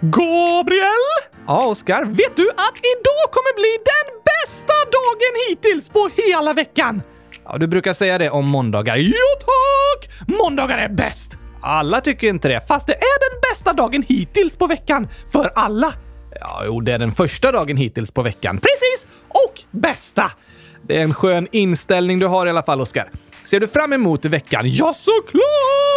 Gabriel! Ja, Oskar, vet du att idag kommer bli den bästa dagen hittills på hela veckan? Ja, du brukar säga det om måndagar. Ja, tack! Måndagar är bäst! Alla tycker inte det, fast det är den bästa dagen hittills på veckan för alla. Ja, jo, det är den första dagen hittills på veckan. Precis! Och bästa! Det är en skön inställning du har i alla fall, Oskar. Ser du fram emot veckan? Ja, såklart!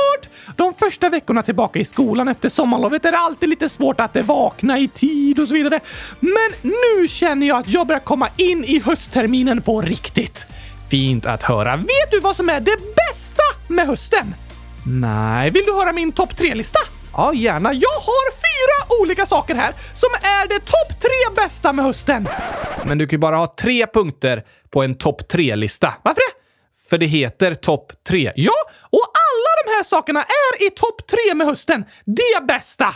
De första veckorna tillbaka i skolan efter sommarlovet är det alltid lite svårt att vakna i tid och så vidare. Men nu känner jag att jag börjar komma in i höstterminen på riktigt. Fint att höra. Vet du vad som är det bästa med hösten? Nej, vill du höra min topp tre-lista? Ja, gärna. Jag har fyra olika saker här som är det topp tre bästa med hösten. Men du kan ju bara ha tre punkter på en topp tre-lista. Varför det? För det heter topp tre. Ja, och de här sakerna är i topp tre med hösten. Det bästa!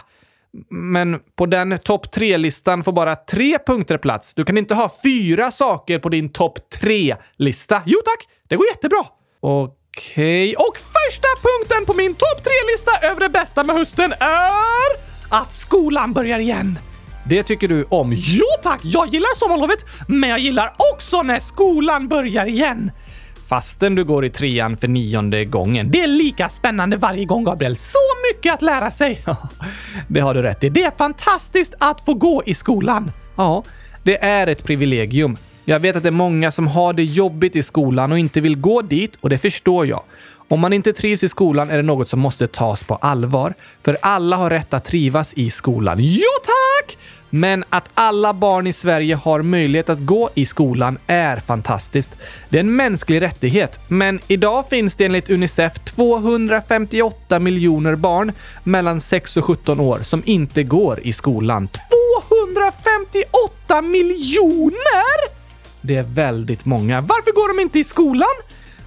Men på den topp tre-listan får bara tre punkter plats. Du kan inte ha fyra saker på din topp tre-lista. Jo tack, det går jättebra. Okej, okay. och första punkten på min topp tre-lista över det bästa med hösten är att skolan börjar igen. Det tycker du om? Jo tack! Jag gillar sommarlovet, men jag gillar också när skolan börjar igen fastän du går i trean för nionde gången. Det är lika spännande varje gång, Gabriel. Så mycket att lära sig! det har du rätt i. Det är fantastiskt att få gå i skolan. Ja, det är ett privilegium. Jag vet att det är många som har det jobbigt i skolan och inte vill gå dit och det förstår jag. Om man inte trivs i skolan är det något som måste tas på allvar. För alla har rätt att trivas i skolan. Jo tack! Men att alla barn i Sverige har möjlighet att gå i skolan är fantastiskt. Det är en mänsklig rättighet, men idag finns det enligt Unicef 258 miljoner barn mellan 6 och 17 år som inte går i skolan. 258 miljoner! Det är väldigt många. Varför går de inte i skolan?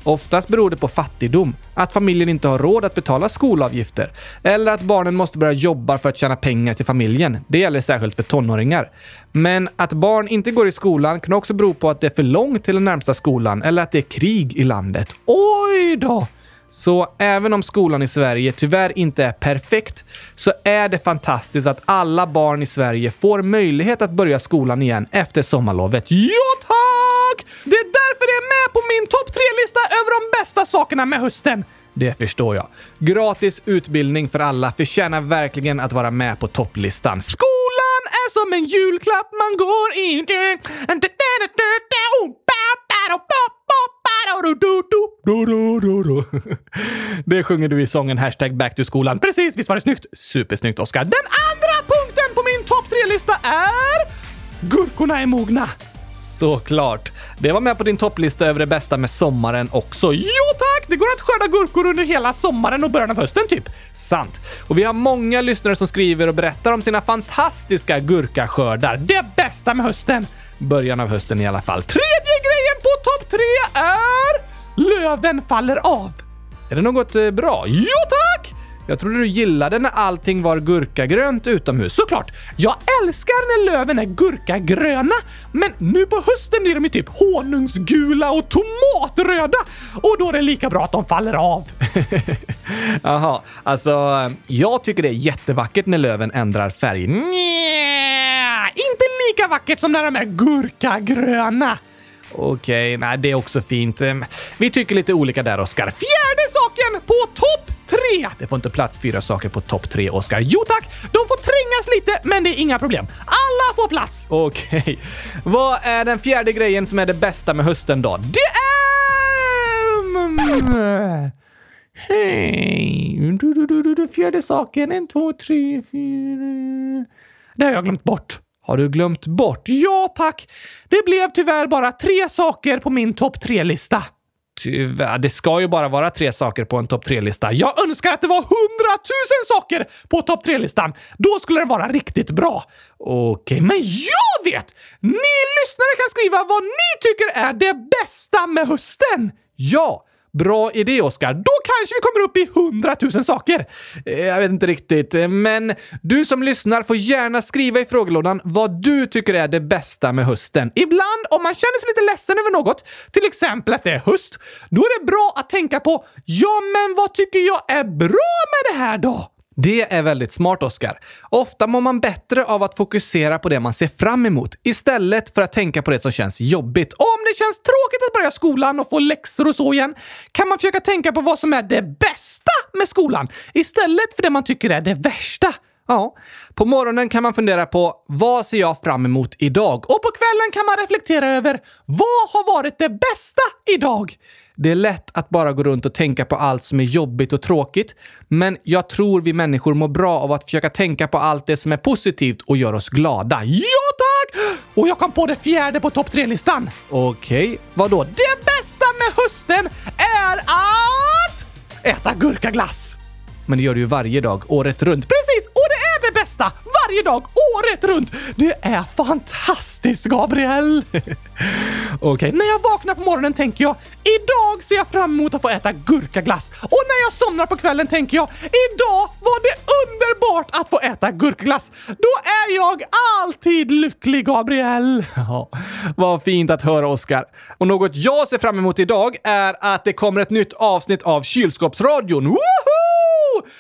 Oftast beror det på fattigdom, att familjen inte har råd att betala skolavgifter eller att barnen måste börja jobba för att tjäna pengar till familjen. Det gäller särskilt för tonåringar. Men att barn inte går i skolan kan också bero på att det är för långt till den närmsta skolan eller att det är krig i landet. Oj då! Så även om skolan i Sverige tyvärr inte är perfekt så är det fantastiskt att alla barn i Sverige får möjlighet att börja skolan igen efter sommarlovet. Ja, tack! Det är därför det är med på min topp tre-lista över de bästa sakerna med hösten. Det förstår jag. Gratis utbildning för alla förtjänar verkligen att vara med på topplistan. Skolan är som en julklapp man går in i. Det sjunger du i sången hashtag back to skolan. Precis, visst var det snyggt? Supersnyggt, Oskar. Den andra punkten på min topp tre-lista är... Gurkorna är mogna. Såklart. Det var med på din topplista över det bästa med sommaren också. Jo tack! Det går att skörda gurkor under hela sommaren och början av hösten typ. Sant. Och vi har många lyssnare som skriver och berättar om sina fantastiska gurkaskördar. Det bästa med hösten. Början av hösten i alla fall. Tredje grejen på topp tre är... Löven faller av. Är det något eh, bra? Jo tack! Jag trodde du gillade när allting var gurkagrönt utomhus. Såklart! Jag älskar när löven är gurkagröna, men nu på hösten är de ju typ honungsgula och tomatröda och då är det lika bra att de faller av. Jaha, alltså jag tycker det är jättevackert när löven ändrar färg. Nja, inte lika vackert som när de är gurkagröna. Okej, nej det är också fint. Vi tycker lite olika där, Oskar. Fjärde saken på topp tre! Det får inte plats fyra saker på topp tre, Oskar. Jo tack! De får trängas lite, men det är inga problem. Alla får plats! Okej. Okay. Vad är den fjärde grejen som är det bästa med hösten då? Det är... Hej! Fjärde saken. En, två, tre, fyra... Det har jag glömt bort. Har du glömt bort? Ja, tack! Det blev tyvärr bara tre saker på min topp tre-lista. Tyvärr, det ska ju bara vara tre saker på en topp tre-lista. Jag önskar att det var hundratusen saker på topp tre-listan. Då skulle den vara riktigt bra. Okej, okay, men jag vet! Ni lyssnare kan skriva vad ni tycker är det bästa med hösten. Ja, Bra idé, Oskar. Då kanske vi kommer upp i hundratusen saker. Eh, jag vet inte riktigt, eh, men du som lyssnar får gärna skriva i frågelådan vad du tycker är det bästa med hösten. Ibland, om man känner sig lite ledsen över något, till exempel att det är höst, då är det bra att tänka på ja, men vad tycker jag är bra med det här då? Det är väldigt smart, Oskar. Ofta mår man bättre av att fokusera på det man ser fram emot istället för att tänka på det som känns jobbigt. Om det känns tråkigt att börja skolan och få läxor och så igen kan man försöka tänka på vad som är det bästa med skolan istället för det man tycker är det värsta. Ja, på morgonen kan man fundera på vad ser jag fram emot idag? Och på kvällen kan man reflektera över vad har varit det bästa idag? Det är lätt att bara gå runt och tänka på allt som är jobbigt och tråkigt, men jag tror vi människor mår bra av att försöka tänka på allt det som är positivt och gör oss glada. Ja, tack! Och jag kom på det fjärde på topp tre-listan. Okej, okay. då? Det bästa med hösten är att äta gurkaglass! Men det gör du ju varje dag, året runt. Precis! Och det det bästa! Varje dag, året runt! Det är fantastiskt, Gabriel! Okej, okay, när jag vaknar på morgonen tänker jag idag ser jag fram emot att få äta gurkaglass. Och när jag somnar på kvällen tänker jag idag var det underbart att få äta gurkaglass. Då är jag alltid lycklig, Gabriel. Ja, vad fint att höra, Oskar. Och något jag ser fram emot idag är att det kommer ett nytt avsnitt av Kylskåpsradion. Woho!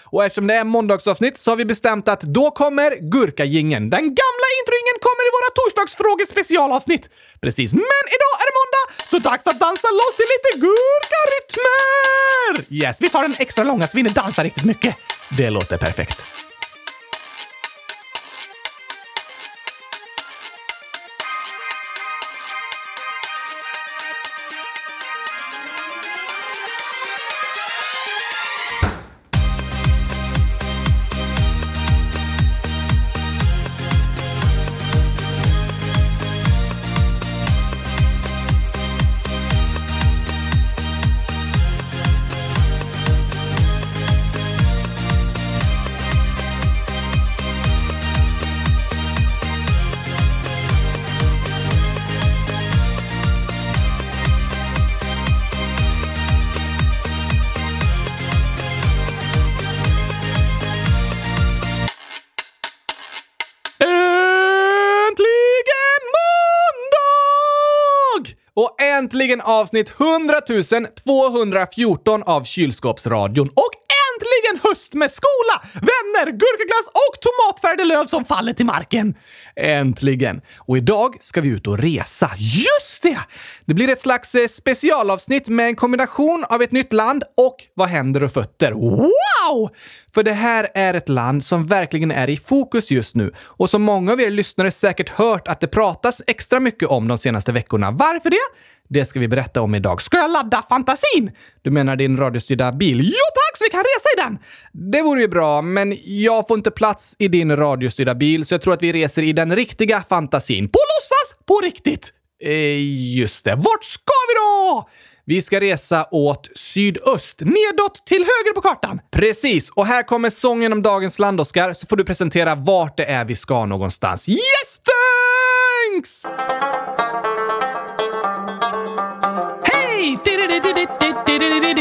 Och eftersom det är måndagsavsnitt så har vi bestämt att då kommer gurkagingen. Den gamla introingen kommer i våra torsdagsfrågespecialavsnitt. Precis, men idag är det måndag, så dags att dansa loss till lite gurkarytmer! Yes, vi tar den extra långa så vi hinner dansa riktigt mycket. Det låter perfekt. Äntligen avsnitt 100 214 av Kylskåpsradion. Och äntligen höst med skola, vänner, gurkaglass och tomatfärgade löv som faller till marken. Äntligen! Och idag ska vi ut och resa. Just det! Det blir ett slags eh, specialavsnitt med en kombination av ett nytt land och vad händer och fötter. Wow! För det här är ett land som verkligen är i fokus just nu och som många av er lyssnare säkert hört att det pratas extra mycket om de senaste veckorna. Varför det? Det ska vi berätta om idag. Ska jag ladda fantasin? Du menar din radiostyrda bil? Jo tack, så vi kan resa i den! Det vore ju bra, men jag får inte plats i din radiostyrda bil, så jag tror att vi reser i den riktiga fantasin. På låtsas! På riktigt! Eh, just det. Vart ska vi då? Vi ska resa åt sydöst, nedåt till höger på kartan. Precis, och här kommer sången om dagens land, Oskar, så får du presentera vart det är vi ska någonstans. Yes, thanks!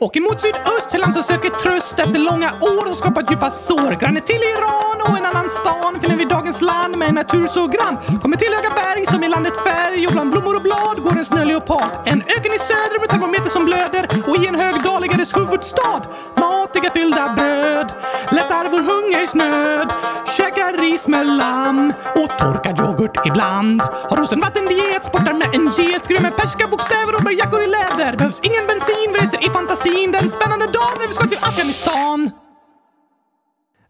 Åker mot sydöst till land som söker tröst efter långa år och skapat djupa sår. Granne till Iran och en annan stan finner vi dagens land med en natur så grann. Kommer till höga berg som i landet färg och bland blommor och blad går en snöleopard. En öken i söder med termometer som blöder och i en hög dal ligger dess huvudstad. Matiga fyllda bröd lättar vår hungersnöd. Käkar ris med lamm och torkad yoghurt ibland. Har rosenvattendiet, sportar med en get, skriver med perska bokstäver och bär jackor i läder. Behövs ingen bensin, fantasin den spännande dagen när vi ska till Afghanistan.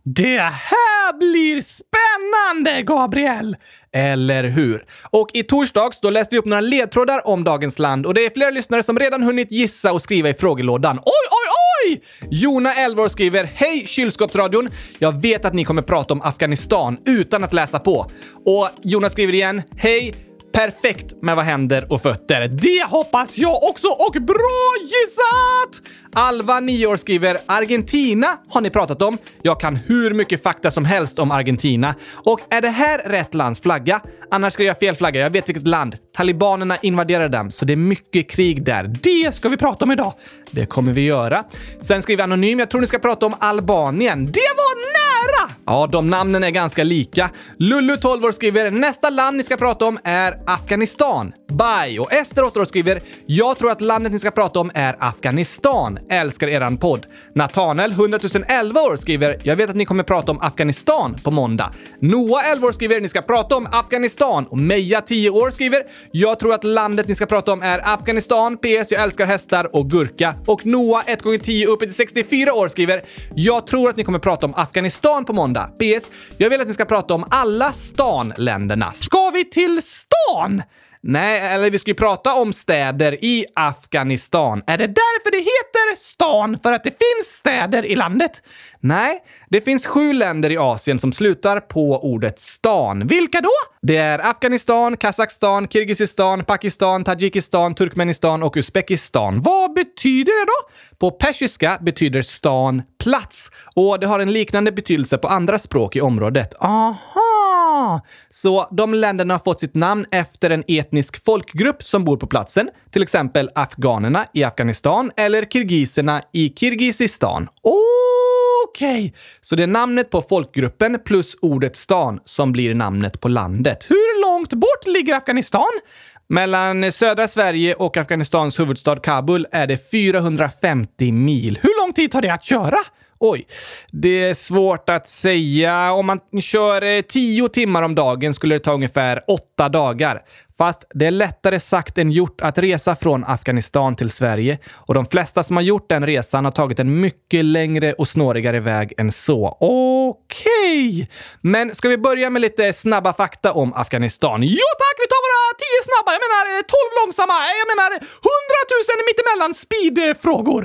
Det här blir spännande, Gabriel! Eller hur? Och i torsdags då läste vi upp några ledtrådar om dagens land och det är flera lyssnare som redan hunnit gissa och skriva i frågelådan. Oj, oj, oj! Jona, Elvor skriver “Hej kylskåpsradion! Jag vet att ni kommer prata om Afghanistan utan att läsa på.” Och Jona skriver igen “Hej! Perfekt med vad händer och fötter. Det hoppas jag också och bra gissat! Alva, 9 år, skriver “Argentina har ni pratat om. Jag kan hur mycket fakta som helst om Argentina. Och är det här rätt lands flagga? Annars skrev jag fel flagga. Jag vet vilket land. Talibanerna invaderade dem, så det är mycket krig där. Det ska vi prata om idag. Det kommer vi göra. Sen skriver Anonym “Jag tror ni ska prata om Albanien. Det var nära! Ja, de namnen är ganska lika. Lullu, 12 år, skriver “Nästa land ni ska prata om är Afghanistan”. Bye! Och Ester, 8 år, skriver “Jag tror att landet ni ska prata om är Afghanistan. Älskar eran podd”. Natanel, 100 011 år, skriver “Jag vet att ni kommer prata om Afghanistan på måndag”. Noah, 11 år, skriver “Ni ska prata om Afghanistan” och Meja, 10 år, skriver “Jag tror att landet ni ska prata om är Afghanistan. PS. Jag älskar hästar och gurka”. Och Noah, 1x10 uppe till 64 år, skriver “Jag tror att ni kommer prata om Afghanistan på måndag. PS. Jag vill att ni ska prata om alla stanländerna. Ska vi till stan? Nej, eller vi ska ju prata om städer i Afghanistan. Är det därför det heter stan? För att det finns städer i landet? Nej, det finns sju länder i Asien som slutar på ordet stan. Vilka då? Det är Afghanistan, Kazakstan, Kirgizistan, Pakistan, Tadzjikistan, Turkmenistan och Uzbekistan. Vad betyder det då? På persiska betyder stan plats och det har en liknande betydelse på andra språk i området. Aha! Så de länderna har fått sitt namn efter en etnisk folkgrupp som bor på platsen, till exempel afghanerna i Afghanistan eller kirgiserna i Kirgizistan. Okej, okay. så det är namnet på folkgruppen plus ordet stan som blir namnet på landet. Hur långt bort ligger Afghanistan? Mellan södra Sverige och Afghanistans huvudstad Kabul är det 450 mil. Hur lång tid tar det att köra? Oj, det är svårt att säga. Om man kör eh, 10 timmar om dagen skulle det ta ungefär 8 dagar. Fast det är lättare sagt än gjort att resa från Afghanistan till Sverige och de flesta som har gjort den resan har tagit en mycket längre och snårigare väg än så. Okej! Okay. Men ska vi börja med lite snabba fakta om Afghanistan? Ja tack! Vi tar våra tio snabba, jag menar eh, 12 långsamma, jag menar hundratusen mittemellan speedfrågor.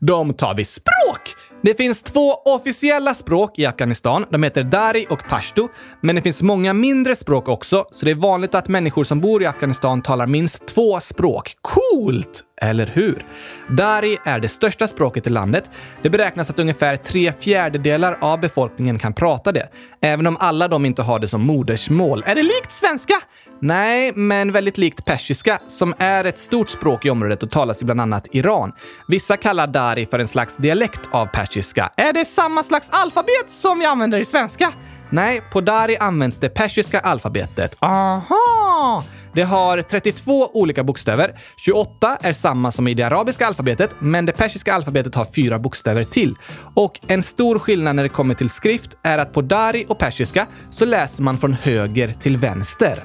de tar vi. Språk! Det finns två officiella språk i Afghanistan. De heter dari och pashto. Men det finns många mindre språk också, så det är vanligt att människor som bor i Afghanistan talar minst två språk. Coolt! Eller hur? Dari är det största språket i landet. Det beräknas att ungefär tre fjärdedelar av befolkningen kan prata det, även om alla de inte har det som modersmål. Är det likt svenska? Nej, men väldigt likt persiska, som är ett stort språk i området och talas i bland annat Iran. Vissa kallar dari för en slags dialekt av persiska. Är det samma slags alfabet som vi använder i svenska? Nej, på dari används det persiska alfabetet. Aha! Det har 32 olika bokstäver. 28 är samma som i det arabiska alfabetet, men det persiska alfabetet har fyra bokstäver till. Och en stor skillnad när det kommer till skrift är att på dari och persiska så läser man från höger till vänster.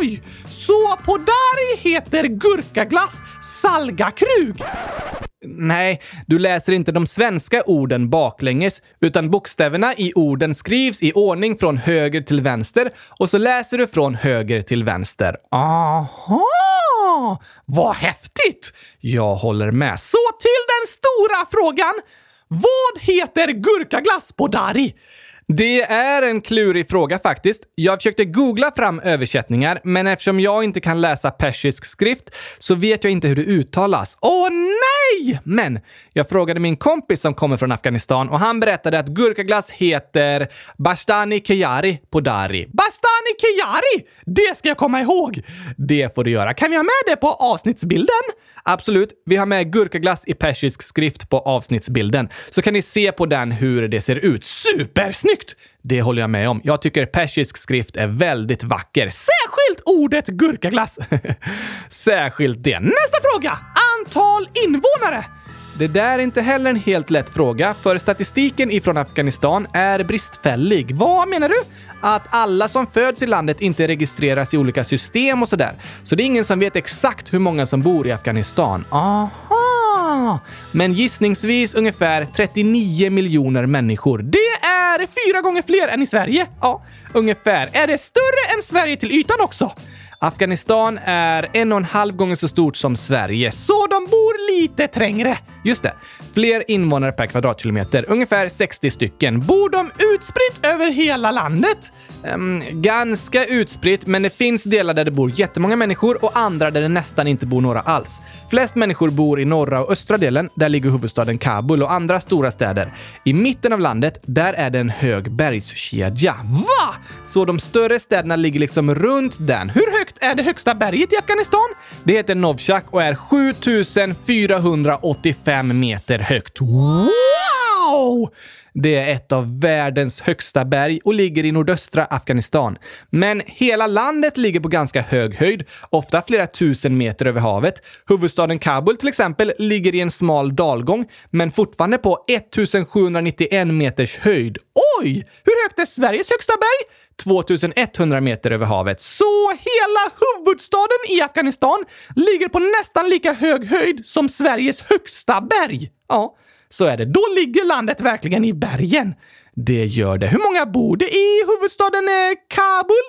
Oj! Så på dari heter gurkaglass salgakrug? Nej, du läser inte de svenska orden baklänges, utan bokstäverna i orden skrivs i ordning från höger till vänster och så läser du från höger till vänster. Aha! Vad häftigt! Jag håller med. Så till den stora frågan. Vad heter gurkaglass på dari? Det är en klurig fråga faktiskt. Jag försökte googla fram översättningar, men eftersom jag inte kan läsa persisk skrift så vet jag inte hur det uttalas. Åh nej! Men jag frågade min kompis som kommer från Afghanistan och han berättade att gurkaglass heter Bastani Keyari på dari. Bastani Keyari! Det ska jag komma ihåg! Det får du göra. Kan vi ha med det på avsnittsbilden? Absolut. Vi har med gurkaglass i persisk skrift på avsnittsbilden, så kan ni se på den hur det ser ut. Supersnyggt! Det håller jag med om. Jag tycker persisk skrift är väldigt vacker. Särskilt ordet gurkaglass. Särskilt det. Nästa fråga! Antal invånare! Det där är inte heller en helt lätt fråga, för statistiken ifrån Afghanistan är bristfällig. Vad menar du? Att alla som föds i landet inte registreras i olika system och sådär. Så det är ingen som vet exakt hur många som bor i Afghanistan. Aha! Men gissningsvis ungefär 39 miljoner människor. Det är fyra gånger fler än i Sverige. Ja, ungefär. Är det större än Sverige till ytan också? Afghanistan är en och en halv gånger så stort som Sverige, så de bor lite trängre. Just det. Fler invånare per kvadratkilometer, ungefär 60 stycken. Bor de utspritt över hela landet? Um, ganska utspritt, men det finns delar där det bor jättemånga människor och andra där det nästan inte bor några alls. Flest människor bor i norra och östra delen. Där ligger huvudstaden Kabul och andra stora städer. I mitten av landet, där är det en hög bergskedja. Va? Så de större städerna ligger liksom runt den. Hur högt är det högsta berget i Afghanistan? Det heter Novchak och är 7485 meter högt. Wow! Det är ett av världens högsta berg och ligger i nordöstra Afghanistan. Men hela landet ligger på ganska hög höjd, ofta flera tusen meter över havet. Huvudstaden Kabul till exempel ligger i en smal dalgång, men fortfarande på 1791 meters höjd. Oj! Hur högt är Sveriges högsta berg? 2100 meter över havet. Så hela huvudstaden i Afghanistan ligger på nästan lika hög höjd som Sveriges högsta berg. Ja, så är det. Då ligger landet verkligen i bergen. Det gör det. Hur många bor det i huvudstaden Kabul?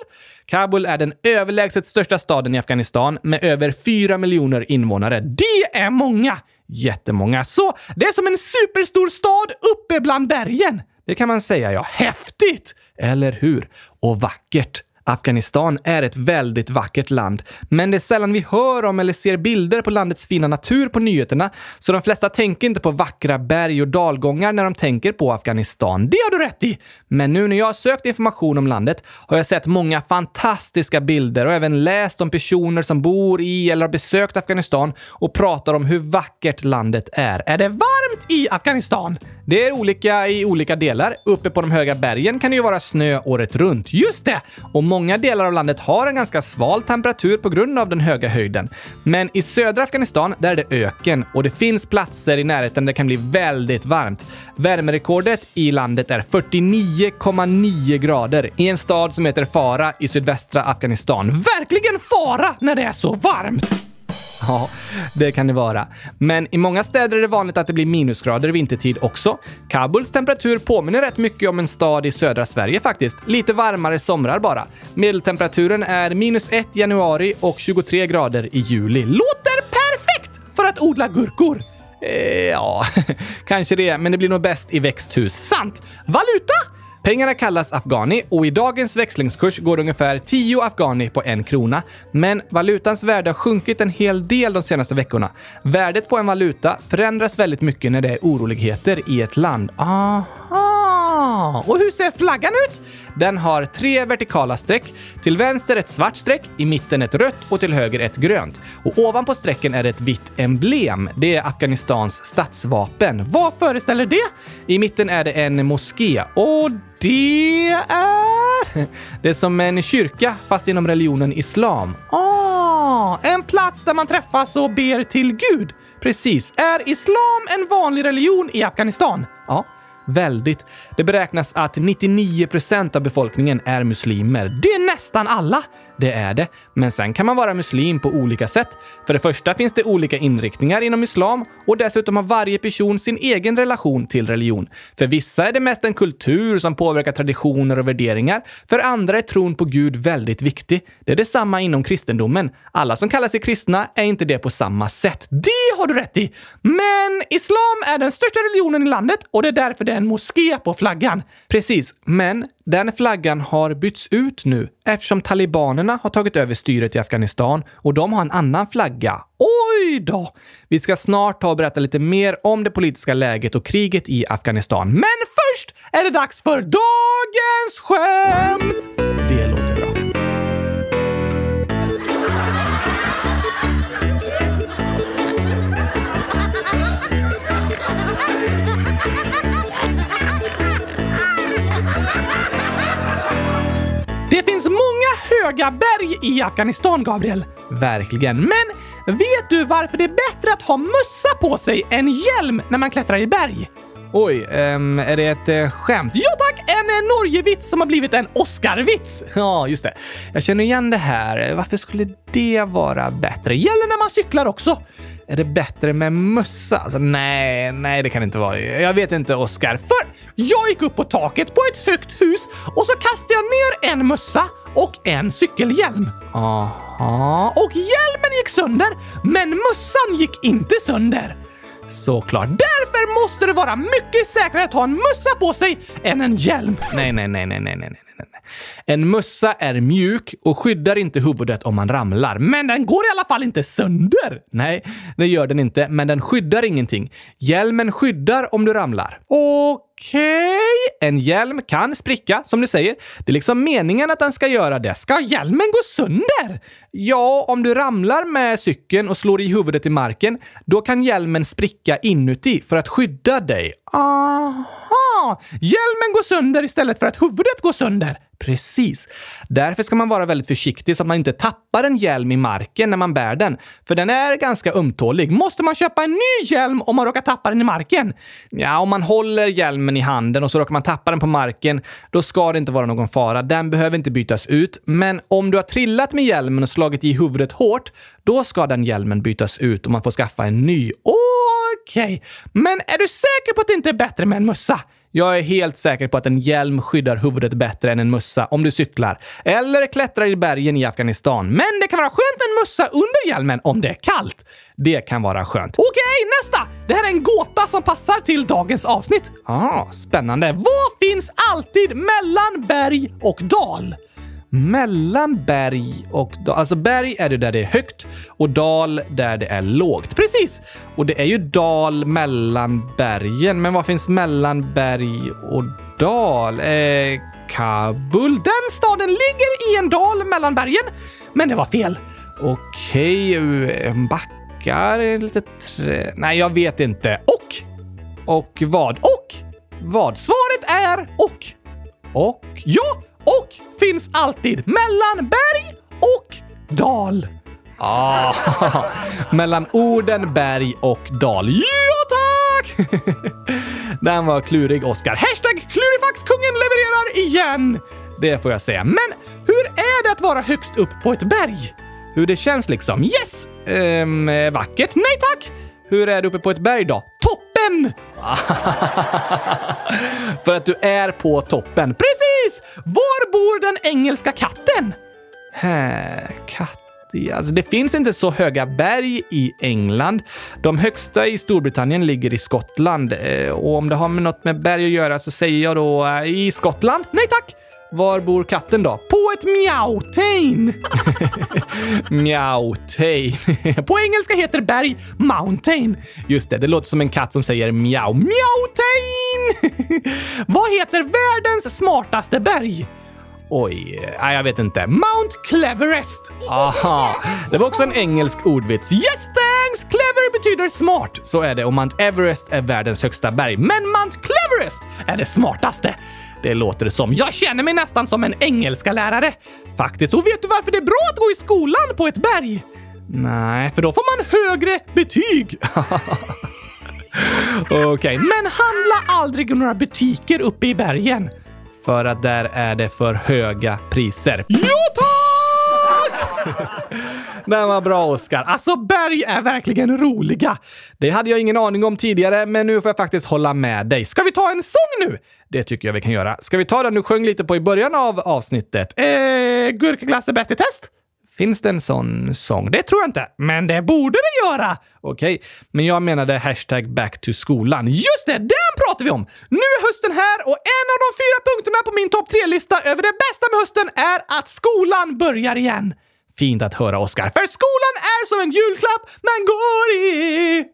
Kabul är den överlägset största staden i Afghanistan med över 4 miljoner invånare. Det är många! Jättemånga. Så det är som en superstor stad uppe bland bergen. Det kan man säga, ja. Häftigt! Eller hur? Och vackert. Afghanistan är ett väldigt vackert land, men det är sällan vi hör om eller ser bilder på landets fina natur på nyheterna, så de flesta tänker inte på vackra berg och dalgångar när de tänker på Afghanistan. Det har du rätt i! Men nu när jag har sökt information om landet har jag sett många fantastiska bilder och även läst om personer som bor i eller har besökt Afghanistan och pratar om hur vackert landet är. Är det varmt i Afghanistan? Det är olika i olika delar. Uppe på de höga bergen kan det ju vara snö året runt. Just det! Och många delar av landet har en ganska sval temperatur på grund av den höga höjden. Men i södra Afghanistan, där är det öken och det finns platser i närheten där det kan bli väldigt varmt. Värmerekordet i landet är 49,9 grader i en stad som heter Farah i sydvästra Afghanistan. Verkligen fara när det är så varmt! Ja, det kan det vara. Men i många städer är det vanligt att det blir minusgrader vintertid också. Kabuls temperatur påminner rätt mycket om en stad i södra Sverige faktiskt. Lite varmare somrar bara. Medeltemperaturen är minus 1 i januari och 23 grader i juli. Låter perfekt för att odla gurkor! Eh, ja, kanske det, men det blir nog bäst i växthus. Sant! Valuta? Pengarna kallas afghani och i dagens växlingskurs går det ungefär 10 afghani på en krona. Men valutans värde har sjunkit en hel del de senaste veckorna. Värdet på en valuta förändras väldigt mycket när det är oroligheter i ett land. Aha! Och hur ser flaggan ut? Den har tre vertikala streck. Till vänster ett svart streck, i mitten ett rött och till höger ett grönt. Och ovanpå strecken är det ett vitt emblem. Det är Afghanistans statsvapen. Vad föreställer det? I mitten är det en moské och det är... Det är som en kyrka, fast inom religionen islam. Ah, en plats där man träffas och ber till Gud. Precis. Är islam en vanlig religion i Afghanistan? Ja. Väldigt. Det beräknas att 99% av befolkningen är muslimer. Det är nästan alla! Det är det. Men sen kan man vara muslim på olika sätt. För det första finns det olika inriktningar inom islam och dessutom har varje person sin egen relation till religion. För vissa är det mest en kultur som påverkar traditioner och värderingar. För andra är tron på Gud väldigt viktig. Det är detsamma inom kristendomen. Alla som kallar sig kristna är inte det på samma sätt. Det har du rätt i! Men islam är den största religionen i landet och det är därför det är en moské på flaggan. Precis, men den flaggan har bytts ut nu eftersom talibanerna har tagit över styret i Afghanistan och de har en annan flagga. Oj då! Vi ska snart ta och berätta lite mer om det politiska läget och kriget i Afghanistan. Men först är det dags för dagens skämt! Det finns många höga berg i Afghanistan, Gabriel. Verkligen. Men vet du varför det är bättre att ha mössa på sig än hjälm när man klättrar i berg? Oj, um, är det ett uh, skämt? Ja tack! En uh, Norgevits som har blivit en Oscarvits! Ja, just det. Jag känner igen det här. Varför skulle det vara bättre? Gäller när man cyklar också. Är det bättre med mössa? Alltså, nej, nej, det kan det inte vara. Jag vet inte, Oscar. För jag gick upp på taket på ett högt hus och så kastade jag ner en mössa och en cykelhjälm. Aha. Och hjälmen gick sönder, men mössan gick inte sönder. Såklart. Därför måste det vara mycket säkrare att ha en mössa på sig än en hjälm. Nej, nej, nej, nej, nej, nej, nej. En mössa är mjuk och skyddar inte huvudet om man ramlar. Men den går i alla fall inte sönder! Nej, det gör den inte, men den skyddar ingenting. Hjälmen skyddar om du ramlar. Okej Okej, en hjälm kan spricka som du säger. Det är liksom meningen att den ska göra det. Ska hjälmen gå sönder? Ja, om du ramlar med cykeln och slår i huvudet i marken, då kan hjälmen spricka inuti för att skydda dig. Aha! Hjälmen går sönder istället för att huvudet går sönder. Precis. Därför ska man vara väldigt försiktig så att man inte tappar en hjälm i marken när man bär den. För den är ganska ömtålig. Måste man köpa en ny hjälm om man råkar tappa den i marken? Ja, om man håller hjälmen i handen och så råkar man tappa den på marken, då ska det inte vara någon fara. Den behöver inte bytas ut. Men om du har trillat med hjälmen och slagit i huvudet hårt, då ska den hjälmen bytas ut och man får skaffa en ny. Okej, okay. men är du säker på att det inte är bättre med en mössa? Jag är helt säker på att en hjälm skyddar huvudet bättre än en mössa om du cyklar eller klättrar i bergen i Afghanistan. Men det kan vara skönt med en mössa under hjälmen om det är kallt. Det kan vara skönt. Okej, okay, nästa! Det här är en gåta som passar till dagens avsnitt. Ah, spännande. Vad finns alltid mellan berg och dal? Mellan berg och dal. Alltså berg är det där det är högt och dal där det är lågt. Precis! Och det är ju dal mellan bergen. Men vad finns mellan berg och dal? Eh, Kabul. Den staden ligger i en dal mellan bergen. Men det var fel. Okej, eh, okay, backar, lite trä... Nej, jag vet inte. Och? Och vad? Och? Vad? Svaret är och. Och? Ja! Och finns alltid mellan berg och dal. Ah, mellan orden berg och dal. Ja, tack! Den var klurig, Oskar. Hashtag klurifaxkungen levererar igen! Det får jag säga. Men hur är det att vara högst upp på ett berg? Hur det känns liksom? Yes! Ehm, vackert? Nej tack! Hur är det uppe på ett berg då? Toppen! För att du är på toppen. Precis! Var bor den engelska katten? Här, katt. Alltså, det finns inte så höga berg i England. De högsta i Storbritannien ligger i Skottland. Eh, och om det har med något med berg att göra så säger jag då eh, i Skottland. Nej tack! Var bor katten då? På ett Meowtain! Meowtain. På engelska heter berg mountain. Just det, det låter som en katt som säger miau. Meowtain! Vad heter världens smartaste berg? Oj, nej, jag vet inte. Mount Cleverest. Aha, det var också en engelsk ordvits. Yes thanks! Clever betyder smart. Så är det och Mount Everest är världens högsta berg. Men Mount Cleverest är det smartaste. Det låter som. Jag känner mig nästan som en engelska lärare. Faktiskt. Och vet du varför det är bra att gå i skolan på ett berg? Nej, för då får man högre betyg. Okej, okay. men handla aldrig några butiker uppe i bergen. För att där är det för höga priser. Ja, tack! Den var bra, Oskar. Alltså, berg är verkligen roliga. Det hade jag ingen aning om tidigare, men nu får jag faktiskt hålla med dig. Ska vi ta en sång nu? Det tycker jag vi kan göra. Ska vi ta den du sjöng lite på i början av avsnittet? Eh, gurkaglass är bäst i test? Finns det en sån sång? Det tror jag inte, men det borde det göra! Okej, okay. men jag menade hashtag back to skolan. Just det, den pratar vi om! Nu är hösten här och en av de fyra punkterna på min topp tre-lista över det bästa med hösten är att skolan börjar igen. Fint att höra, Oskar. För skolan är som en julklapp man går i!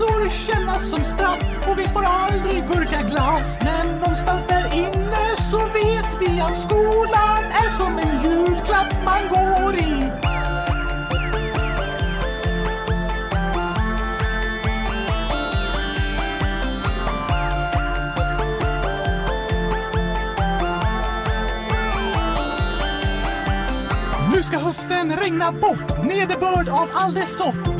resor kännas som straff och vi får aldrig gurkaglass Men någonstans där inne så vet vi att skolan är som en julklapp man går i Nu ska hösten regna bort nederbörd av all dess sort.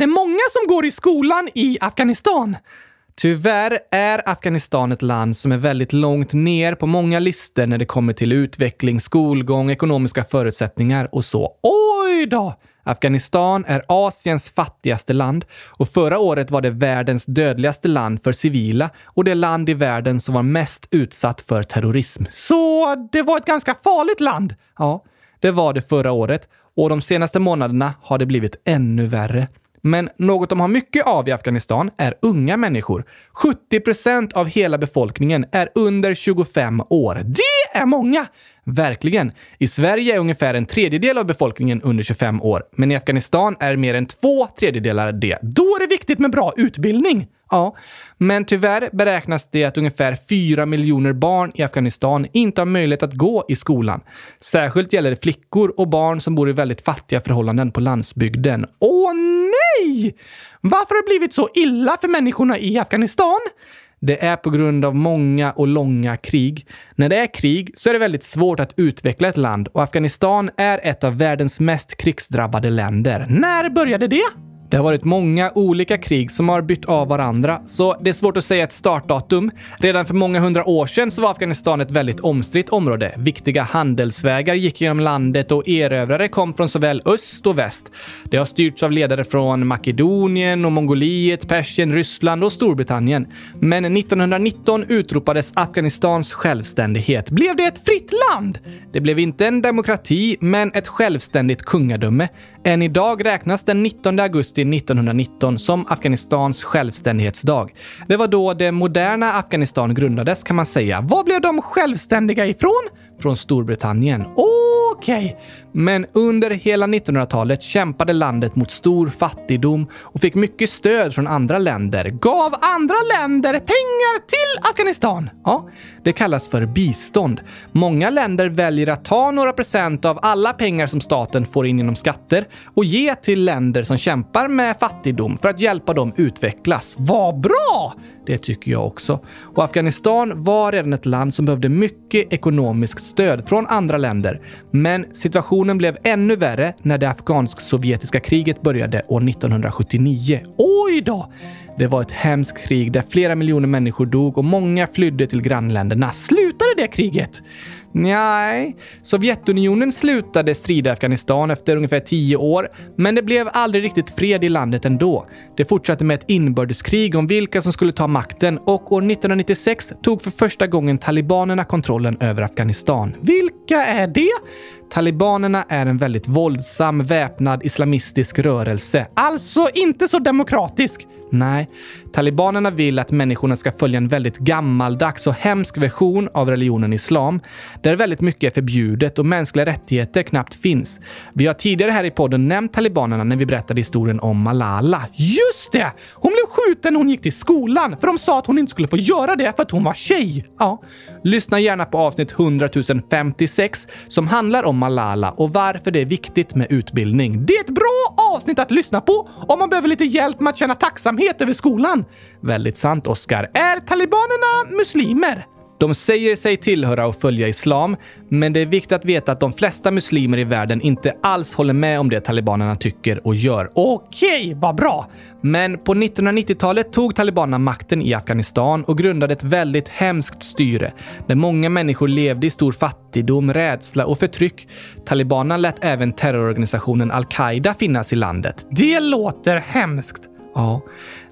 det många som går i skolan i Afghanistan? Tyvärr är Afghanistan ett land som är väldigt långt ner på många listor när det kommer till utveckling, skolgång, ekonomiska förutsättningar och så. Oj då! Afghanistan är Asiens fattigaste land och förra året var det världens dödligaste land för civila och det land i världen som var mest utsatt för terrorism. Så det var ett ganska farligt land? Ja, det var det förra året och de senaste månaderna har det blivit ännu värre. Men något de har mycket av i Afghanistan är unga människor. 70 procent av hela befolkningen är under 25 år. Det är många! Verkligen. I Sverige är ungefär en tredjedel av befolkningen under 25 år, men i Afghanistan är mer än två tredjedelar det. Då är det viktigt med bra utbildning. Ja, men tyvärr beräknas det att ungefär 4 miljoner barn i Afghanistan inte har möjlighet att gå i skolan. Särskilt gäller det flickor och barn som bor i väldigt fattiga förhållanden på landsbygden. Åh nej! Varför har det blivit så illa för människorna i Afghanistan? Det är på grund av många och långa krig. När det är krig så är det väldigt svårt att utveckla ett land och Afghanistan är ett av världens mest krigsdrabbade länder. När började det? Det har varit många olika krig som har bytt av varandra, så det är svårt att säga ett startdatum. Redan för många hundra år sedan så var Afghanistan ett väldigt omstritt område. Viktiga handelsvägar gick genom landet och erövrare kom från såväl öst och väst. Det har styrts av ledare från Makedonien och Mongoliet, Persien, Ryssland och Storbritannien. Men 1919 utropades Afghanistans självständighet. Blev det ett fritt land? Det blev inte en demokrati, men ett självständigt kungadöme. Än idag räknas den 19 augusti 1919 som Afghanistans självständighetsdag. Det var då det moderna Afghanistan grundades kan man säga. Var blev de självständiga ifrån? Från Storbritannien. Okej. Okay. Men under hela 1900-talet kämpade landet mot stor fattigdom och fick mycket stöd från andra länder. Gav andra länder pengar till Afghanistan? Ja, det kallas för bistånd. Många länder väljer att ta några procent av alla pengar som staten får in genom skatter och ge till länder som kämpar med fattigdom för att hjälpa dem utvecklas. Vad bra! Det tycker jag också. Och Afghanistan var redan ett land som behövde mycket ekonomiskt stöd från andra länder. Men situationen blev ännu värre när det afghansk-sovjetiska kriget började år 1979. Oj då! Det var ett hemskt krig där flera miljoner människor dog och många flydde till grannländerna. Slutade det kriget? Nej, Sovjetunionen slutade strida i Afghanistan efter ungefär tio år, men det blev aldrig riktigt fred i landet ändå. Det fortsatte med ett inbördeskrig om vilka som skulle ta makten och år 1996 tog för första gången talibanerna kontrollen över Afghanistan. Vilka är det? Talibanerna är en väldigt våldsam, väpnad islamistisk rörelse. Alltså inte så demokratisk. Nej, talibanerna vill att människorna ska följa en väldigt gammaldags och hemsk version av religionen islam, där väldigt mycket är förbjudet och mänskliga rättigheter knappt finns. Vi har tidigare här i podden nämnt talibanerna när vi berättade historien om Malala. Just det! Hon blev skjuten när hon gick till skolan, för de sa att hon inte skulle få göra det för att hon var tjej. Ja, lyssna gärna på avsnitt 100 056 som handlar om Malala och varför det är viktigt med utbildning. Det är ett bra avsnitt att lyssna på om man behöver lite hjälp med att känna tacksamhet över skolan. Väldigt sant, Oscar. Är talibanerna muslimer? De säger sig tillhöra och följa islam, men det är viktigt att veta att de flesta muslimer i världen inte alls håller med om det talibanerna tycker och gör. Okej, vad bra! Men på 1990-talet tog talibanerna makten i Afghanistan och grundade ett väldigt hemskt styre där många människor levde i stor fattigdom, rädsla och förtryck. Talibanerna lät även terrororganisationen al-Qaida finnas i landet. Det låter hemskt. Ja,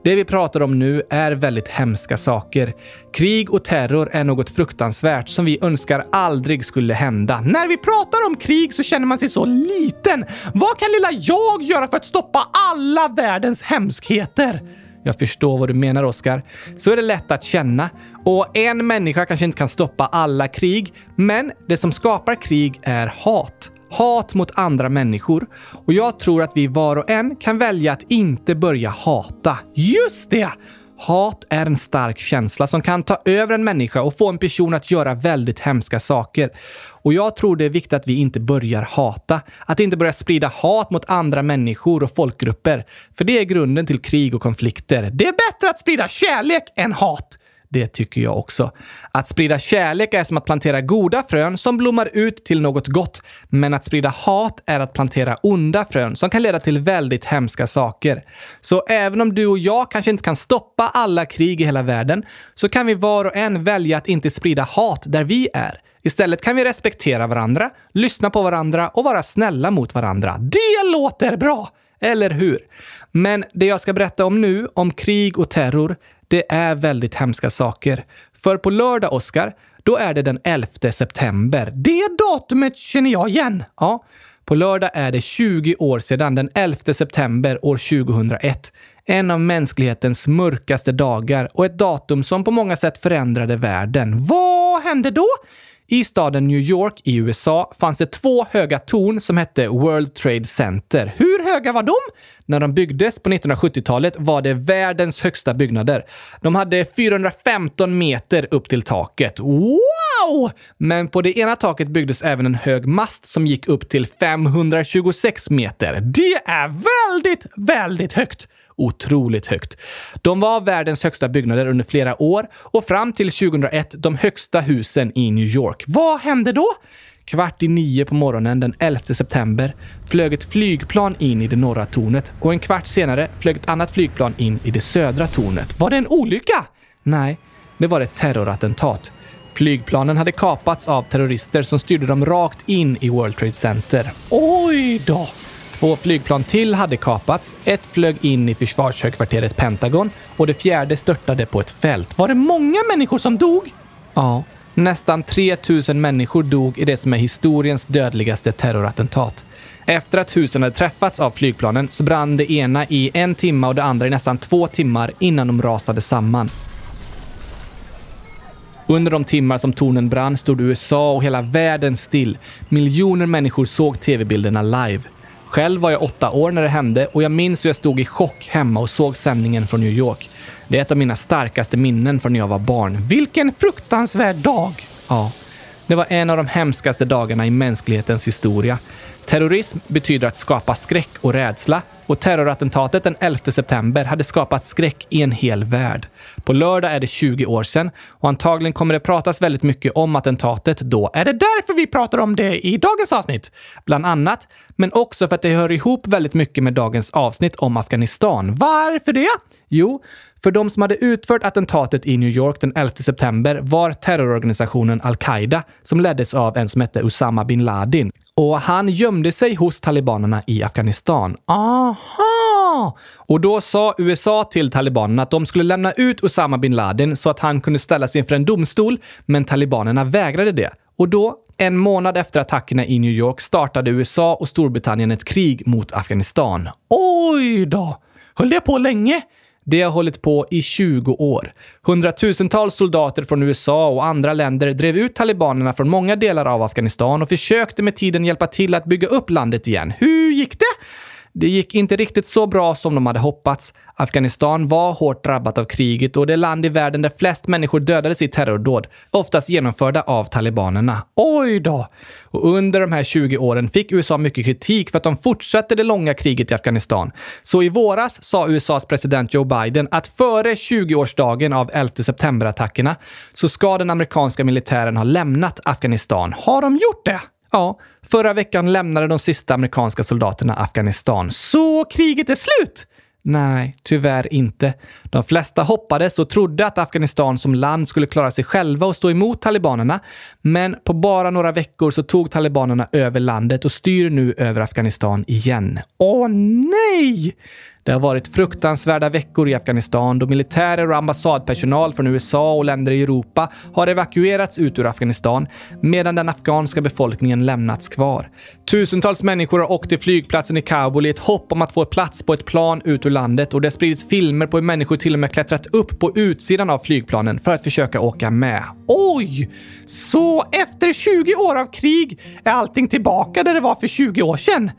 det vi pratar om nu är väldigt hemska saker. Krig och terror är något fruktansvärt som vi önskar aldrig skulle hända. När vi pratar om krig så känner man sig så liten. Vad kan lilla jag göra för att stoppa alla världens hemskheter? Jag förstår vad du menar, Oskar. Så är det lätt att känna. Och en människa kanske inte kan stoppa alla krig, men det som skapar krig är hat hat mot andra människor. Och jag tror att vi var och en kan välja att inte börja hata. Just det! Hat är en stark känsla som kan ta över en människa och få en person att göra väldigt hemska saker. Och jag tror det är viktigt att vi inte börjar hata. Att inte börja sprida hat mot andra människor och folkgrupper. För det är grunden till krig och konflikter. Det är bättre att sprida kärlek än hat. Det tycker jag också. Att sprida kärlek är som att plantera goda frön som blommar ut till något gott. Men att sprida hat är att plantera onda frön som kan leda till väldigt hemska saker. Så även om du och jag kanske inte kan stoppa alla krig i hela världen så kan vi var och en välja att inte sprida hat där vi är. Istället kan vi respektera varandra, lyssna på varandra och vara snälla mot varandra. Det låter bra! Eller hur? Men det jag ska berätta om nu, om krig och terror, det är väldigt hemska saker. För på lördag, Oscar, då är det den 11 september. Det datumet känner jag igen. Ja, på lördag är det 20 år sedan, den 11 september år 2001. En av mänsklighetens mörkaste dagar och ett datum som på många sätt förändrade världen. Vad hände då? I staden New York i USA fanns det två höga torn som hette World Trade Center. Hur höga var de? När de byggdes på 1970-talet var det världens högsta byggnader. De hade 415 meter upp till taket. Wow! Men på det ena taket byggdes även en hög mast som gick upp till 526 meter. Det är väldigt, väldigt högt otroligt högt. De var världens högsta byggnader under flera år och fram till 2001 de högsta husen i New York. Vad hände då? Kvart i nio på morgonen den 11 september flög ett flygplan in i det norra tornet och en kvart senare flög ett annat flygplan in i det södra tornet. Var det en olycka? Nej, det var ett terrorattentat. Flygplanen hade kapats av terrorister som styrde dem rakt in i World Trade Center. Oj då! Två flygplan till hade kapats. Ett flög in i försvarshögkvarteret Pentagon och det fjärde störtade på ett fält. Var det många människor som dog? Ja, nästan 3000 människor dog i det som är historiens dödligaste terrorattentat. Efter att husen hade träffats av flygplanen så brann det ena i en timme och det andra i nästan två timmar innan de rasade samman. Under de timmar som tornen brann stod USA och hela världen still. Miljoner människor såg tv-bilderna live. Själv var jag åtta år när det hände och jag minns hur jag stod i chock hemma och såg sändningen från New York. Det är ett av mina starkaste minnen från när jag var barn. Vilken fruktansvärd dag! Ja, det var en av de hemskaste dagarna i mänsklighetens historia. Terrorism betyder att skapa skräck och rädsla och terrorattentatet den 11 september hade skapat skräck i en hel värld. På lördag är det 20 år sedan och antagligen kommer det pratas väldigt mycket om attentatet då. Är det därför vi pratar om det i dagens avsnitt? Bland annat, men också för att det hör ihop väldigt mycket med dagens avsnitt om Afghanistan. Varför det? Jo, för de som hade utfört attentatet i New York den 11 september var terrororganisationen al-Qaida som leddes av en som hette Osama bin Laden. Och han gömde sig hos talibanerna i Afghanistan. Aha! Och då sa USA till talibanerna att de skulle lämna ut Osama bin Laden så att han kunde ställas inför en domstol, men talibanerna vägrade det. Och då, en månad efter attackerna i New York, startade USA och Storbritannien ett krig mot Afghanistan. Oj då! Höll det på länge? Det har hållit på i 20 år. Hundratusentals soldater från USA och andra länder drev ut talibanerna från många delar av Afghanistan och försökte med tiden hjälpa till att bygga upp landet igen. Hur gick det? Det gick inte riktigt så bra som de hade hoppats. Afghanistan var hårt drabbat av kriget och det land i världen där flest människor dödades i terrordåd, oftast genomförda av talibanerna. Oj då! Och under de här 20 åren fick USA mycket kritik för att de fortsatte det långa kriget i Afghanistan. Så i våras sa USAs president Joe Biden att före 20-årsdagen av 11 september-attackerna så ska den amerikanska militären ha lämnat Afghanistan. Har de gjort det? Ja, förra veckan lämnade de sista amerikanska soldaterna Afghanistan. Så kriget är slut? Nej, tyvärr inte. De flesta hoppades och trodde att Afghanistan som land skulle klara sig själva och stå emot talibanerna. Men på bara några veckor så tog talibanerna över landet och styr nu över Afghanistan igen. Åh nej! Det har varit fruktansvärda veckor i Afghanistan då militärer och ambassadpersonal från USA och länder i Europa har evakuerats ut ur Afghanistan medan den afghanska befolkningen lämnats kvar. Tusentals människor har åkt till flygplatsen i Kabul i ett hopp om att få plats på ett plan ut ur landet och det spridits filmer på hur människor till och med klättrat upp på utsidan av flygplanen för att försöka åka med. Oj! Så efter 20 år av krig är allting tillbaka där det var för 20 år sedan?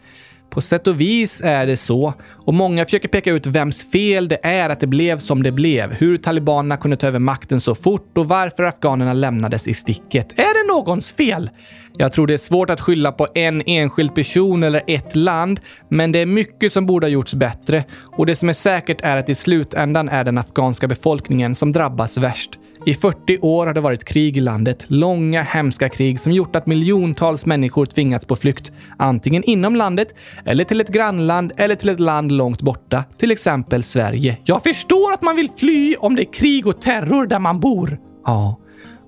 På sätt och vis är det så. Och många försöker peka ut vems fel det är att det blev som det blev. Hur talibanerna kunde ta över makten så fort och varför afghanerna lämnades i sticket. Är det någons fel? Jag tror det är svårt att skylla på en enskild person eller ett land, men det är mycket som borde ha gjorts bättre. Och det som är säkert är att i slutändan är den afghanska befolkningen som drabbas värst. I 40 år har det varit krig i landet. Långa, hemska krig som gjort att miljontals människor tvingats på flykt. Antingen inom landet, eller till ett grannland, eller till ett land långt borta. Till exempel Sverige. Jag förstår att man vill fly om det är krig och terror där man bor. Ja.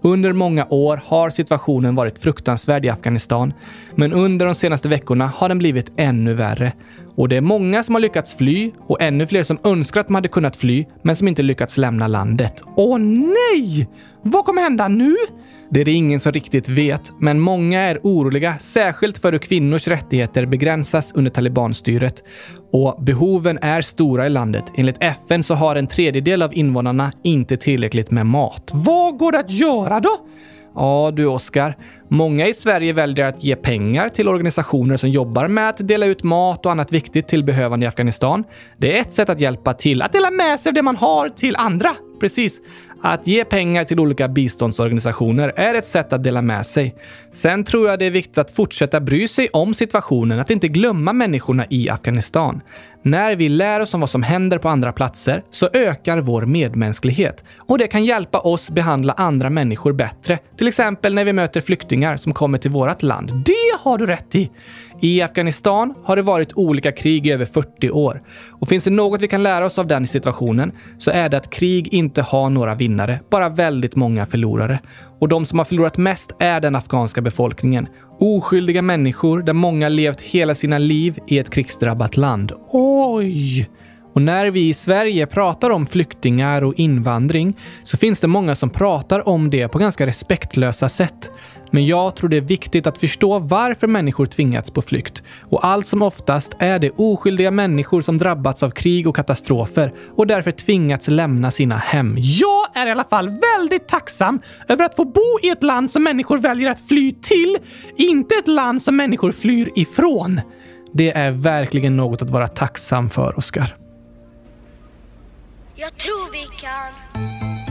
Under många år har situationen varit fruktansvärd i Afghanistan, men under de senaste veckorna har den blivit ännu värre. Och det är många som har lyckats fly och ännu fler som önskar att de hade kunnat fly, men som inte lyckats lämna landet. Åh nej! Vad kommer hända nu? Det är det ingen som riktigt vet, men många är oroliga, särskilt för hur kvinnors rättigheter begränsas under talibanstyret. Och behoven är stora i landet. Enligt FN så har en tredjedel av invånarna inte tillräckligt med mat. Vad går det att göra då? Ja du Oskar, många i Sverige väljer att ge pengar till organisationer som jobbar med att dela ut mat och annat viktigt till behövande i Afghanistan. Det är ett sätt att hjälpa till, att dela med sig av det man har till andra. Precis. Att ge pengar till olika biståndsorganisationer är ett sätt att dela med sig. Sen tror jag det är viktigt att fortsätta bry sig om situationen, att inte glömma människorna i Afghanistan. När vi lär oss om vad som händer på andra platser så ökar vår medmänsklighet och det kan hjälpa oss behandla andra människor bättre. Till exempel när vi möter flyktingar som kommer till vårt land. Det har du rätt i! I Afghanistan har det varit olika krig i över 40 år. Och finns det något vi kan lära oss av den situationen så är det att krig inte har några vinnare, bara väldigt många förlorare. Och de som har förlorat mest är den afghanska befolkningen. Oskyldiga människor där många levt hela sina liv i ett krigsdrabbat land. Oj! Och när vi i Sverige pratar om flyktingar och invandring så finns det många som pratar om det på ganska respektlösa sätt. Men jag tror det är viktigt att förstå varför människor tvingats på flykt. Och allt som oftast är det oskyldiga människor som drabbats av krig och katastrofer och därför tvingats lämna sina hem. Jag är i alla fall väldigt tacksam över att få bo i ett land som människor väljer att fly till, inte ett land som människor flyr ifrån. Det är verkligen något att vara tacksam för, Oskar. Jag tror vi kan.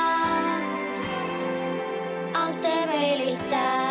är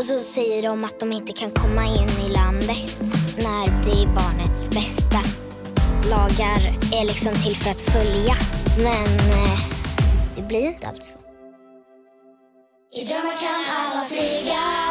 och så säger de att de inte kan komma in i landet när det är barnets bästa. Lagar är liksom till för att följas, men eh, det blir inte alls så. I drömmar kan alla flyga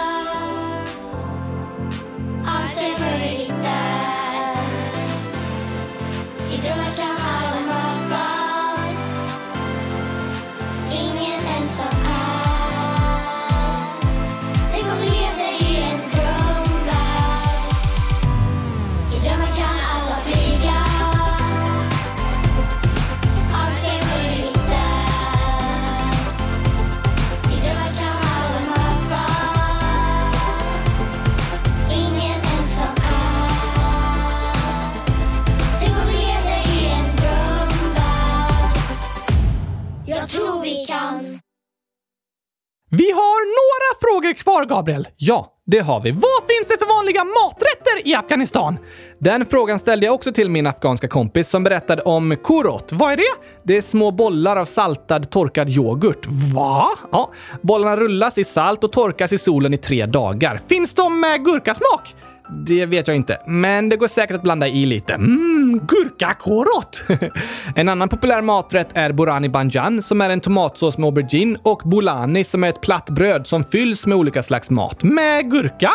Vi har några frågor kvar, Gabriel. Ja, det har vi. Vad finns det för vanliga maträtter i Afghanistan? Den frågan ställde jag också till min afghanska kompis som berättade om kurot. Vad är det? Det är små bollar av saltad torkad yoghurt. Va? Ja, bollarna rullas i salt och torkas i solen i tre dagar. Finns de med gurkasmak? Det vet jag inte, men det går säkert att blanda i lite. Mmm, gurkakorot! en annan populär maträtt är burani banjan som är en tomatsås med aubergine och bulani som är ett platt bröd som fylls med olika slags mat. Med gurka?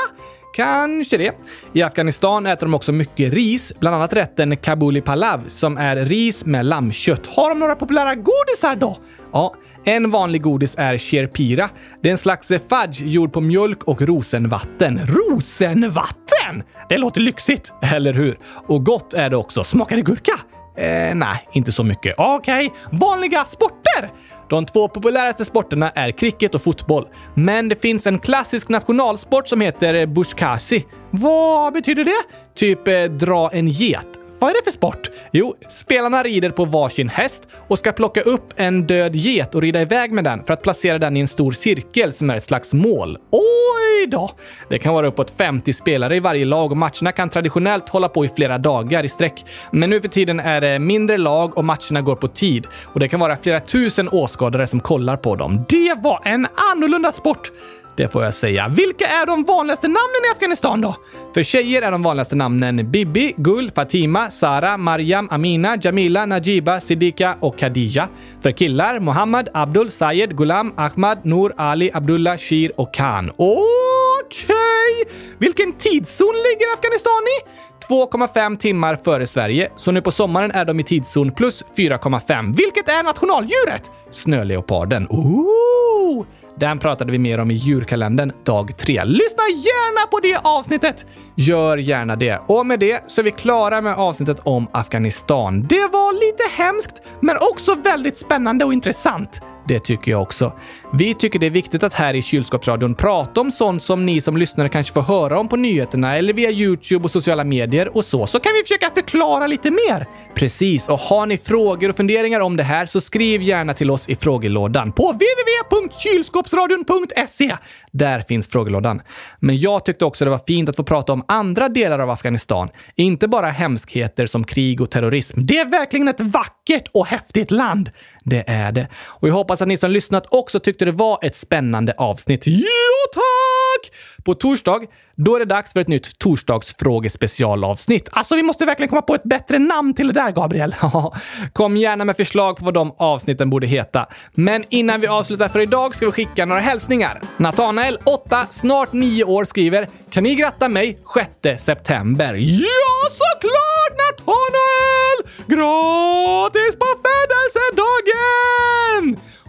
Kanske det. I Afghanistan äter de också mycket ris, bland annat rätten kabuli palav som är ris med lammkött. Har de några populära godisar då? Ja, en vanlig godis är sherpira. Det är en slags fudge gjord på mjölk och rosenvatten. Rosenvatten! Det låter lyxigt, eller hur? Och gott är det också. Smakar det gurka? Eh, nej, inte så mycket. Okej, vanliga sporter? De två populäraste sporterna är cricket och fotboll. Men det finns en klassisk nationalsport som heter bushkashi. Vad betyder det? Typ eh, dra en get. Vad är det för sport? Jo, spelarna rider på varsin häst och ska plocka upp en död get och rida iväg med den för att placera den i en stor cirkel som är ett slags mål. Oj! då! Det kan vara uppåt 50 spelare i varje lag och matcherna kan traditionellt hålla på i flera dagar i sträck. Men nu för tiden är det mindre lag och matcherna går på tid och det kan vara flera tusen åskådare som kollar på dem. Det var en annorlunda sport! Det får jag säga. Vilka är de vanligaste namnen i Afghanistan då? För tjejer är de vanligaste namnen Bibi, Gul, Fatima, Sara, Mariam, Amina, Jamila, Najiba, Sidika och Khadija. För killar Mohammad, Abdul, Sayed, Gulam, Ahmad, Noor, Ali, Abdullah, Shir och Khan. Okej! Okay. Vilken tidszon ligger Afghanistan i? 2,5 timmar före Sverige, så nu på sommaren är de i tidszon plus 4,5. Vilket är nationaldjuret? Snöleoparden. Ooh! Den pratade vi mer om i djurkalendern dag 3. Lyssna gärna på det avsnittet! Gör gärna det. Och med det så är vi klara med avsnittet om Afghanistan. Det var lite hemskt, men också väldigt spännande och intressant. Det tycker jag också. Vi tycker det är viktigt att här i Kylskåpsradion prata om sånt som ni som lyssnare kanske får höra om på nyheterna eller via Youtube och sociala medier och så. Så kan vi försöka förklara lite mer. Precis, och har ni frågor och funderingar om det här så skriv gärna till oss i frågelådan på www.kylskåpsradion.se. Där finns frågelådan. Men jag tyckte också det var fint att få prata om andra delar av Afghanistan. Inte bara hemskheter som krig och terrorism. Det är verkligen ett vackert och häftigt land. Det är det. Och jag hoppas att ni som lyssnat också tyckte det var ett spännande avsnitt. Jo tack! På torsdag, då är det dags för ett nytt torsdagsfrågespecialavsnitt. Alltså, vi måste verkligen komma på ett bättre namn till det där, Gabriel. Kom gärna med förslag på vad de avsnitten borde heta. Men innan vi avslutar för idag ska vi skicka några hälsningar. Nathanael, 8, snart 9 år, skriver “Kan ni gratta mig 6 september?” Ja, såklart Nathanael! Gratis på födelsedagen!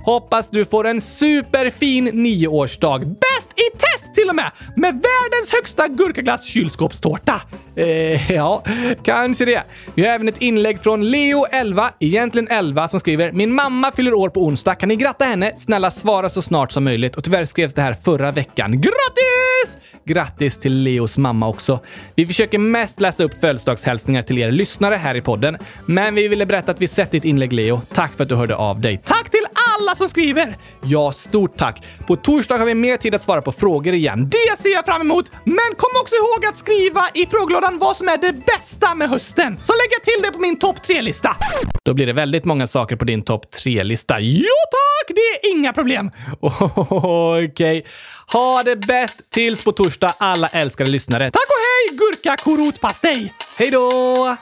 Hoppas du får en superfin nioårsdag. Bäst i test till och med! Med världens högsta gurkaglass kylskåpstårta. Eh, ja, kanske det. Vi har även ett inlägg från Leo 11, egentligen 11, som skriver “Min mamma fyller år på onsdag. Kan ni gratta henne? Snälla svara så snart som möjligt.” Och tyvärr skrevs det här förra veckan. Grattis! Grattis till Leos mamma också. Vi försöker mest läsa upp födelsedagshälsningar till er lyssnare här i podden, men vi ville berätta att vi sett ditt inlägg Leo. Tack för att du hörde av dig. Tack till alla som skriver! Ja, stort tack! På torsdag har vi mer tid att svara på frågor igen. Det ser jag fram emot! Men kom också ihåg att skriva i frågelådan vad som är det bästa med hösten, så lägger jag till det på min topp tre-lista. Då blir det väldigt många saker på din topp tre-lista. Jo tack! Det är inga problem. Okej. Okay. Ha det bäst tills på torsdag alla älskade lyssnare. Tack och hej gurka korotpastej! Hej då!